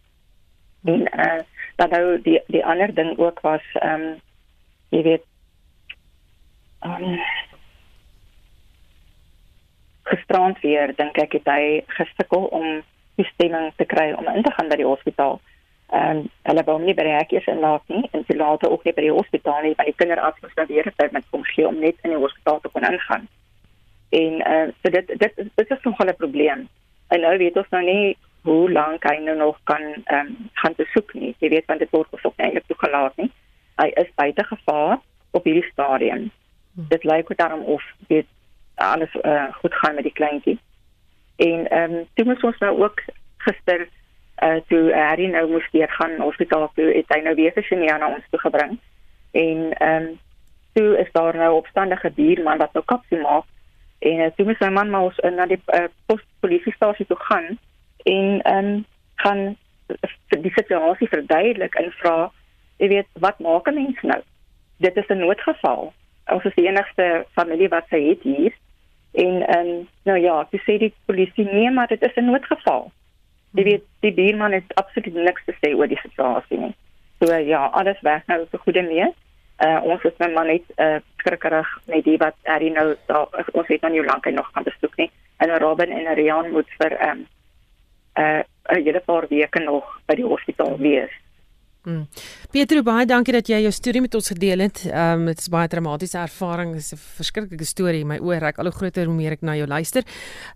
En uh dan nou die die ander ding ook was ehm um, jy weet um, gisterand weer dink ek het hy gesukkel om toestemming te kry om in te gaan by die hospitaal. Ehm um, hulle wou nie by die hekies inlaat nie en sy laat ook nie by die hospitaal nie, want die kinderarts moes dan weer vir met kom gee om net in die hospitaal te kon ingaan. En uh, so dit dit dit is nog 'n probleem. En nou weet ons nou nie hoe lank hy nou nog kan ehm um, gaan besoek nie. Jy weet want dit word ook eintlik toegelaat nie. Hy is buite gevaar op hierdie stadium. Hmm. Dit lyk ook daarom of dit alles uh, goed gaan met die kleintjie. En ehm um, toe moes ons nou ook gister uh toe Harry nou moes weer gaan hospitaal toe het hy nou weer Shania na ons toe gebring. En ehm um, toe is daar nou opstandige buurman wat nou kapsie maak en uh, toe moes my man maar ons uh, na die uh, postpolisiestasie toe gaan en ehm um, gaan die situasie verduidelik en vra jy weet wat maak 'n mens nou? Dit is 'n noodgeval. Ons is die enigste familie wat sy het hier En en um, nou ja, jy sê die polisie nee, maar dit is 'n noodgeval. Jy weet, die buurman het absoluut niks te sê oor die situasie nie. So ja, alles weg nou so goed en mee. Uh ons is nou maar net uh skrikkerig met die wat hy nou daar ons het nou nie lank nog kan besoek nie. En Robin en Rian moet vir um uh 'n hele paar weke nog by die hospitaal wees. Hmm. Pietro baie dankie dat jy jou storie met ons gedeel het. Ehm um, dit is baie dramatiese ervaring, is 'n verskriklike storie. My oë reik al hoe groter hoe meer ek na jou luister.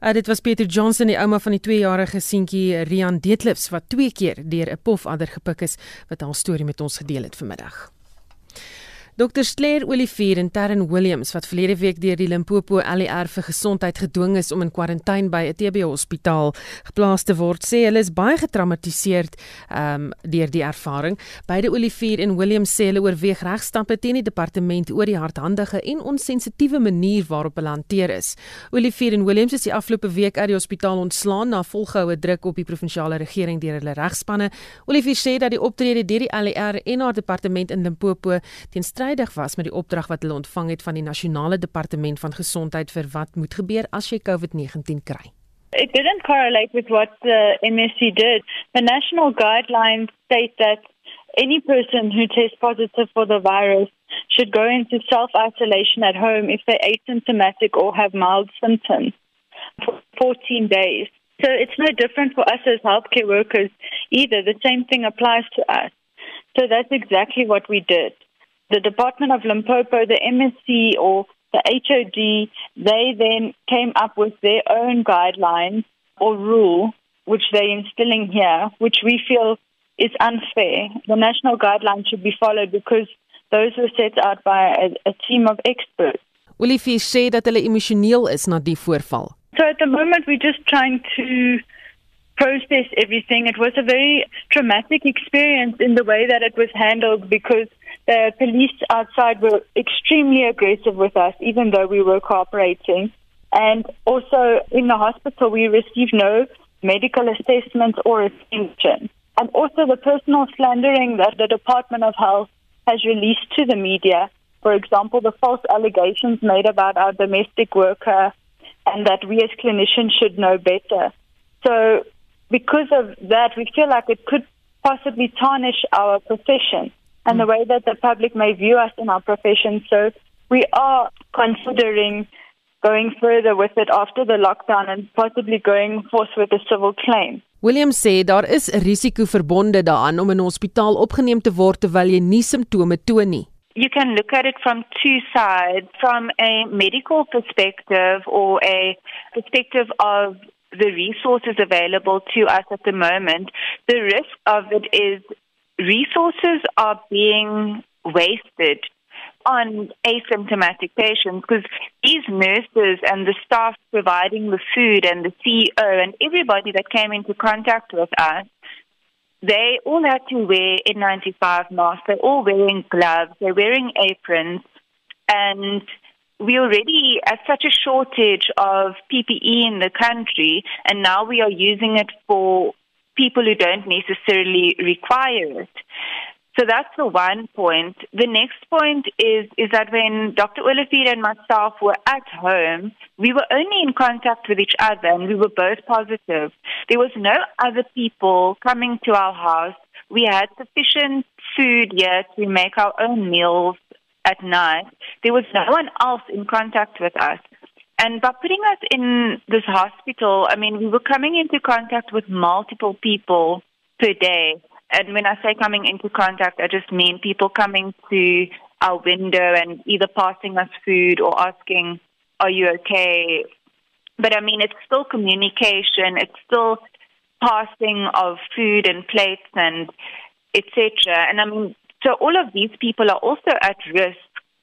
Uh, dit was Pietro Johnson, die ouma van die 2-jarige seentjie Rian Deetlifs wat twee keer deur 'n pofadder gepik is wat haar storie met ons gedeel het vanmiddag. Dr. Claire Olivier en Terren Williams wat verlede week deur die Limpopo LER vir gesondheid gedwing is om in kwarantyne by 'n TB hospitaal geplaas te word, sê hulle is baie getraumatiseerd um, deur die ervaring. Beide Olivier en Williams sê hulle oorweeg regstappe teen die departement oor die hardhandige en onsensitiewe manier waarop hulle hanteer is. Olivier en Williams is die afgelope week uit die hospitaal ontslaan na volgehoue druk op die provinsiale regering deur hulle regspanne. Olivier sê dat die optrede deur die LER en haar departement in Limpopo teen teenstrydig was met die opdrag wat hulle ontvang het van die nasionale departement van gesondheid vir wat moet gebeur as jy COVID-19 kry. It didn't correlate with what the MSC did. The national guidelines state that any person who tests positive for the virus should go into self-isolation at home if they're asymptomatic or have mild symptoms for 14 days. So it's no different for us as healthcare workers either. The same thing applies to us. So that's exactly what we did. The Department of Limpopo, the MSC, or the HOD, they then came up with their own guidelines or rule, which they're instilling here, which we feel is unfair. The national guidelines should be followed because those were set out by a, a team of experts. Olivier sê dat hulle emosioneel is na die voorval. So at the moment we're just trying to process everything. It was a very traumatic experience in the way that it was handled because the police outside were extremely aggressive with us, even though we were cooperating. And also in the hospital, we received no medical assessment or attention. And also the personal slandering that the Department of Health has released to the media. For example, the false allegations made about our domestic worker and that we as clinicians should know better. So because of that, we feel like it could possibly tarnish our profession and the way that the public may view us in our profession. So we are considering going further with it after the lockdown and possibly going forth with a civil claim. William sê daar is 'n risiko verbonde daaraan om in 'n hospitaal opgeneem te word terwyl jy nie simptome toon nie. you can look at it from two sides from a medical perspective or a perspective of the resources available to us at the moment. The risk of it is resources are being wasted on asymptomatic patients because these nurses and the staff providing the food and the CEO and everybody that came into contact with us they all had to wear N95 masks. They're all wearing gloves. They're wearing aprons. And we already have such a shortage of PPE in the country, and now we are using it for people who don't necessarily require it. So that's the one point. The next point is is that when Dr. Olivier and myself were at home, we were only in contact with each other and we were both positive. There was no other people coming to our house. We had sufficient food here to make our own meals at night. There was no one else in contact with us. And by putting us in this hospital, I mean, we were coming into contact with multiple people per day. And when I say coming into contact, I just mean people coming to our window and either passing us food or asking, Are you okay? But I mean, it's still communication, it's still passing of food and plates and etc. And I mean, so all of these people are also at risk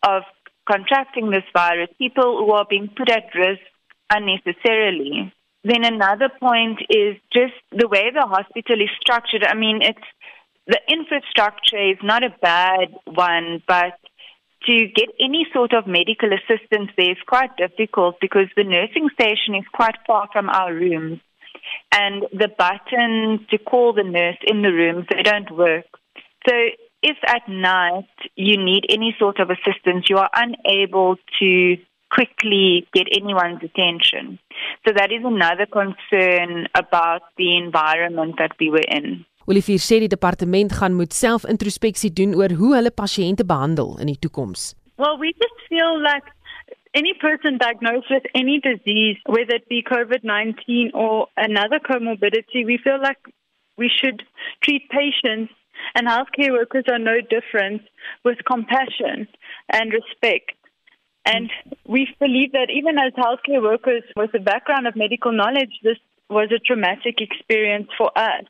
of contracting this virus, people who are being put at risk unnecessarily. Then another point is just the way the hospital is structured. I mean, it's the infrastructure is not a bad one, but to get any sort of medical assistance there is quite difficult because the nursing station is quite far from our rooms. And the buttons to call the nurse in the rooms, they don't work. So if at night you need any sort of assistance, you are unable to quickly get anyone's attention. So that is another concern about the environment that we were in. Olivier sê die departement gaan moet self-introspeksie doen oor hoe hulle pasiënte behandel in die toekoms. Well, we just feel like any person diagnosed with any disease, whether it be COVID 19 or another comorbidity, we feel like we should treat patients and healthcare workers are no different with compassion and respect. And we believe that even as healthcare workers with a background of medical knowledge, this was a traumatic experience for us.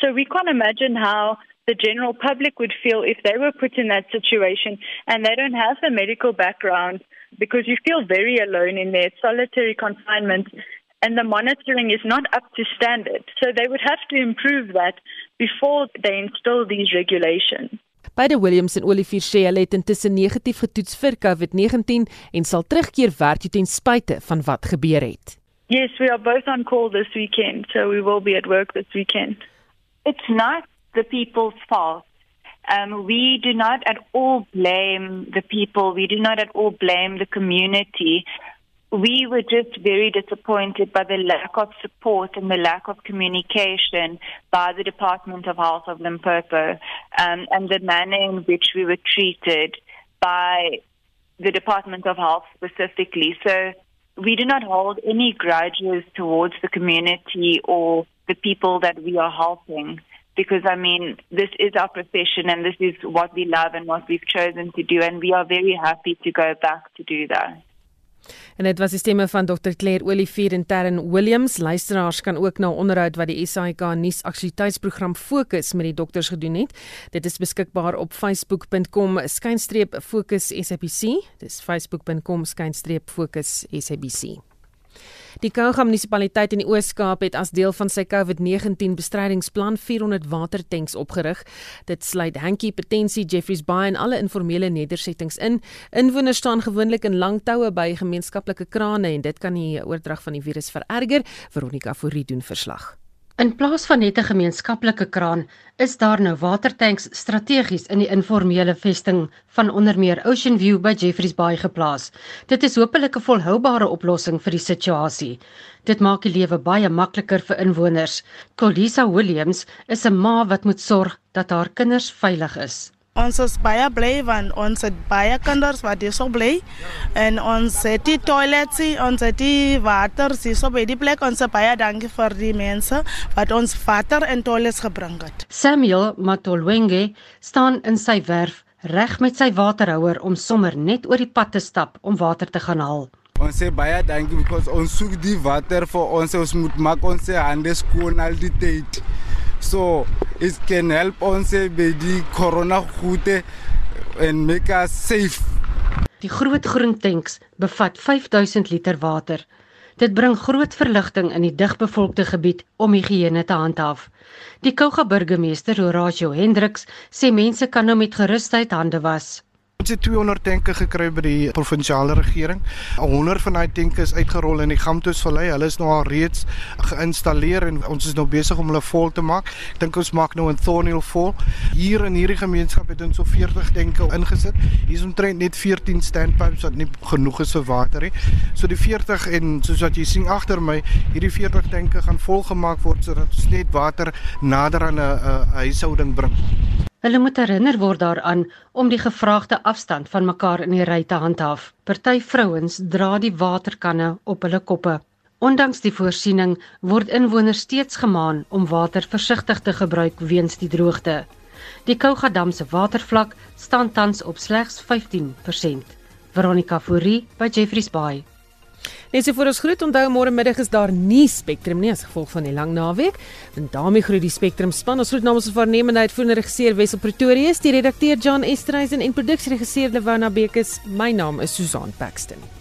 So we can't imagine how the general public would feel if they were put in that situation and they don't have a medical background because you feel very alone in their solitary confinement and the monitoring is not up to standard. So they would have to improve that before they install these regulations. Beide Williams en Olivier sê hulle het intussen negatief getoets vir COVID-19 en sal terugkeer werk toe ten spyte van wat gebeur het. Yes, we are both on call this weekend, so we will be at work this weekend. It's not the people's fault. Um, we do not at all blame the people. We do not at all blame the community. We were just very disappointed by the lack of support and the lack of communication by the Department of Health of Limpopo um, and the manner in which we were treated by the Department of Health specifically. So we do not hold any grudges towards the community or the people that we are helping. Because I mean, this is our profession and this is what we love and what we've chosen to do, and we are very happy to go back to do that. En dit was die stemme van Dr Claire Olivier en Terren Williams. Luisteraars kan ook na onderhoud wat die SAK nuus aktualiteitsprogram Fokus met die dokters gedoen het. Dit is beskikbaar op facebook.com skynstreep fokus SABC. Dis facebook.com skynstreep fokus SABC. Die Kouga munisipaliteit in die Oos-Kaap het as deel van sy COVID-19 bestrydingsplan 400 watertanks opgerig. Dit sluit Hankie, Potensie, Jeffreys Bay en alle informele nedersettings in. Inwoners staan gewoonlik in lang toue by gemeenskaplike krane en dit kan die oordrag van die virus vererger. Veronica Fourie doen verslag. In plaas van net 'n gemeenskaplike kraan, is daar nou watertanks strategies in die informele vesting van onder meer Ocean View by Jeffreys Bay geplaas. Dit is hopelik 'n volhoubare oplossing vir die situasie. Dit maak die lewe baie makliker vir inwoners. Colisa Williams is 'n ma wat moet sorg dat haar kinders veilig is. Ons is baie bly want ons het baie kinders wat hier so bly en ons het die toilets, ons het die water, sie so by die plek ons baie dankie vir die mense wat ons water en toilets gebring het. Samuel Matolwenge staan in sy werf reg met sy waterhouer om sommer net oor die pad te stap om water te gaan haal. Ons sê baie dankie because ons soek die water vir ons ons moet maak ons hande skoon al die tyd. So it can help ons by die corona goede and make us safe. Die groot groen tanks bevat 5000 liter water. Dit bring groot verligting in die digbevolkte gebied om higiëne te handhaaf. Die Kouga burgemeester, Horatio Hendriks, sê mense kan nou met gerusheid hande was. Ons het 200 tanke gekry by die provinsiale regering. 100 van daai tanke is uitgerol in die Gamtoes Vallei. Hulle is nou al reeds geïnstalleer en ons is nou besig om hulle vol te maak. Ek dink ons maak nou 'n Thornhill vol. Hier in hierdie gemeenskap het ons so 40 tanke ingesit. Hier is omtrent net 14 standpipes wat nie genoeg is vir water nie. So die 40 en soos wat jy sien agter my, hierdie 40 tanke gaan volgemaak word sodat ons net water nader aan 'n huishouding bring. Hulle moet herinner word daaraan om die gevraagde afstand van mekaar in die ry te handhaaf. Party vrouens dra die waterkanne op hulle koppe. Ondanks die voorsiening word inwoners steeds gemaan om water versigtig te gebruik weens die droogte. Die Kougadam se watervlak staan tans op slegs 15%. Veronica Fourie by Jeffreys Bay. Net so vir ons groet onthou môre middag is daar nie Spectrum nie as gevolg van die lang naweek. En daarmee groet die Spectrum span. Ons groet namens ons waarnemende uitvoerende regisseur Wessel Pretorius, die redakteur John Esterhuizen en produksieregisseur Lewana Bekes. My naam is Susan Paxton.